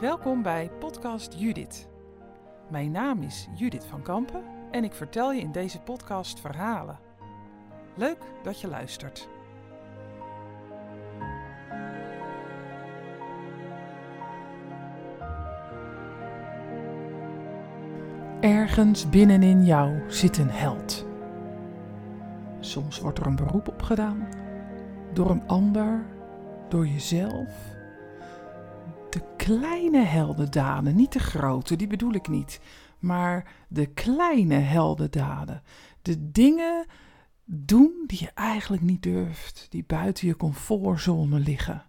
Welkom bij Podcast Judith. Mijn naam is Judith van Kampen en ik vertel je in deze podcast verhalen. Leuk dat je luistert. Ergens binnenin jou zit een held. Soms wordt er een beroep op gedaan, door een ander, door jezelf. De kleine heldendaden, niet de grote, die bedoel ik niet, maar de kleine heldendaden. De dingen doen die je eigenlijk niet durft, die buiten je comfortzone liggen.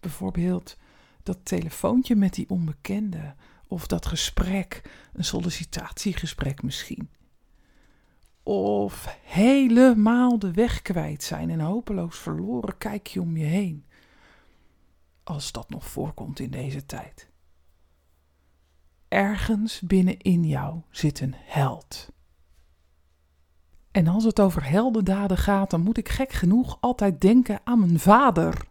Bijvoorbeeld dat telefoontje met die onbekende of dat gesprek, een sollicitatiegesprek misschien. Of helemaal de weg kwijt zijn en hopeloos verloren kijk je om je heen. Als dat nog voorkomt in deze tijd. Ergens binnenin jou zit een held. En als het over heldendaden gaat, dan moet ik gek genoeg altijd denken aan mijn vader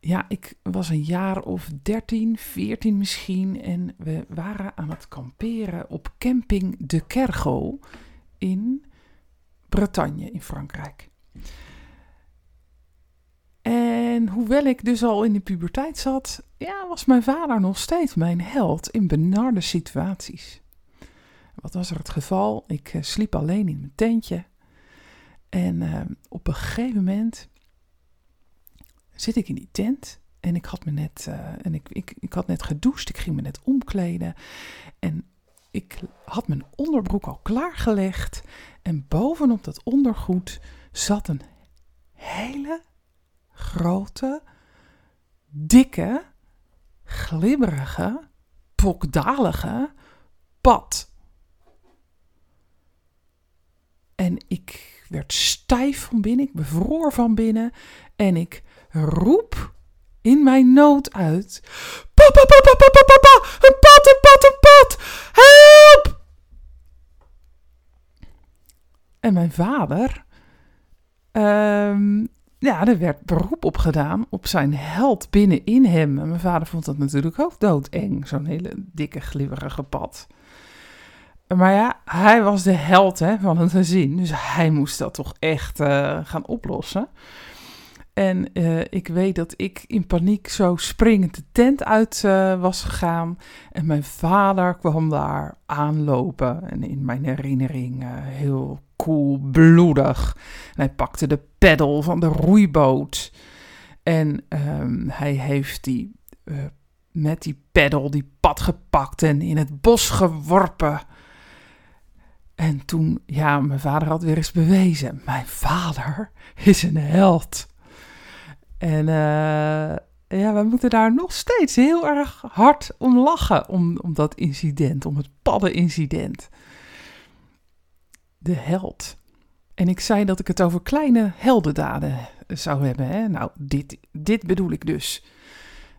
ja, ik was een jaar of 13, 14 misschien. En we waren aan het kamperen op camping De Kergo in Bretagne in Frankrijk. En hoewel ik dus al in de puberteit zat, ja, was mijn vader nog steeds mijn held in benarde situaties. Wat was er het geval? Ik uh, sliep alleen in mijn tentje. En uh, op een gegeven moment zit ik in die tent en ik had me net, uh, en ik, ik, ik had net gedoucht, ik ging me net omkleden en ik had mijn onderbroek al klaargelegd en bovenop dat ondergoed zat een hele grote, dikke, glibberige, pokdalige pad. En ik werd stijf van binnen, ik bevroor van binnen en ik roep in mijn nood uit: Papa, papa, papa, papa, een pad, een pad, een pad, help! En mijn vader, um, ja, er werd beroep op gedaan op zijn held binnenin hem. En mijn vader vond dat natuurlijk ook doodeng, zo'n hele dikke, glibberige pad. Maar ja, hij was de held hè, van het gezin, dus hij moest dat toch echt uh, gaan oplossen. En uh, ik weet dat ik in paniek zo springend de tent uit uh, was gegaan. En mijn vader kwam daar aanlopen. En in mijn herinnering uh, heel koelbloedig. Hij pakte de peddel van de roeiboot. En um, hij heeft die, met die peddel die pad gepakt en in het bos geworpen. En toen, ja, mijn vader had weer eens bewezen. Mijn vader is een held. En uh, ja, we moeten daar nog steeds heel erg hard om lachen, om, om dat incident, om het paddenincident. De held. En ik zei dat ik het over kleine heldendaden zou hebben. Hè? Nou, dit, dit bedoel ik dus.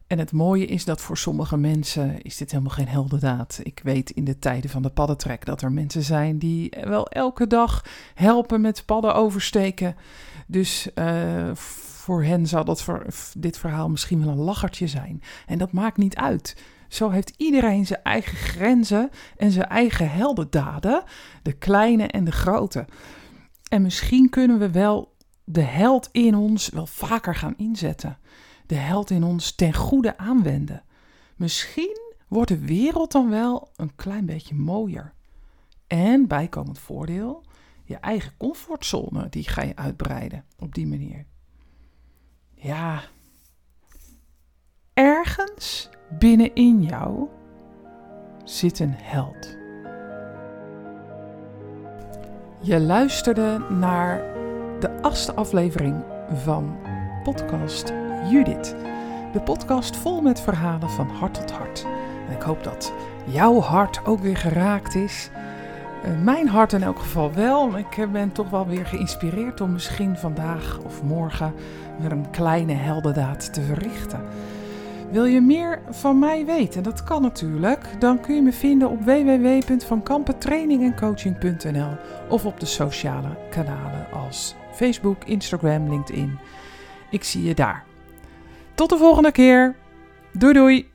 En het mooie is dat voor sommige mensen is dit helemaal geen heldendaad. Ik weet in de tijden van de paddentrek dat er mensen zijn die wel elke dag helpen met padden oversteken. Dus uh, voor hen zal dat voor dit verhaal misschien wel een lachertje zijn. En dat maakt niet uit. Zo heeft iedereen zijn eigen grenzen en zijn eigen heldendaden, de kleine en de grote. En misschien kunnen we wel de held in ons wel vaker gaan inzetten. De held in ons ten goede aanwenden. Misschien wordt de wereld dan wel een klein beetje mooier. En bijkomend voordeel, je eigen comfortzone, die ga je uitbreiden op die manier. Ja, ergens binnenin jou zit een held. Je luisterde naar de achtste aflevering van podcast Judith. De podcast vol met verhalen van hart tot hart. En ik hoop dat jouw hart ook weer geraakt is mijn hart in elk geval wel. Ik eh, ben toch wel weer geïnspireerd om misschien vandaag of morgen weer een kleine heldendaad te verrichten. Wil je meer van mij weten? Dat kan natuurlijk. Dan kun je me vinden op www.vankampentrainingencoaching.nl of op de sociale kanalen als Facebook, Instagram, LinkedIn. Ik zie je daar. Tot de volgende keer. Doei doei!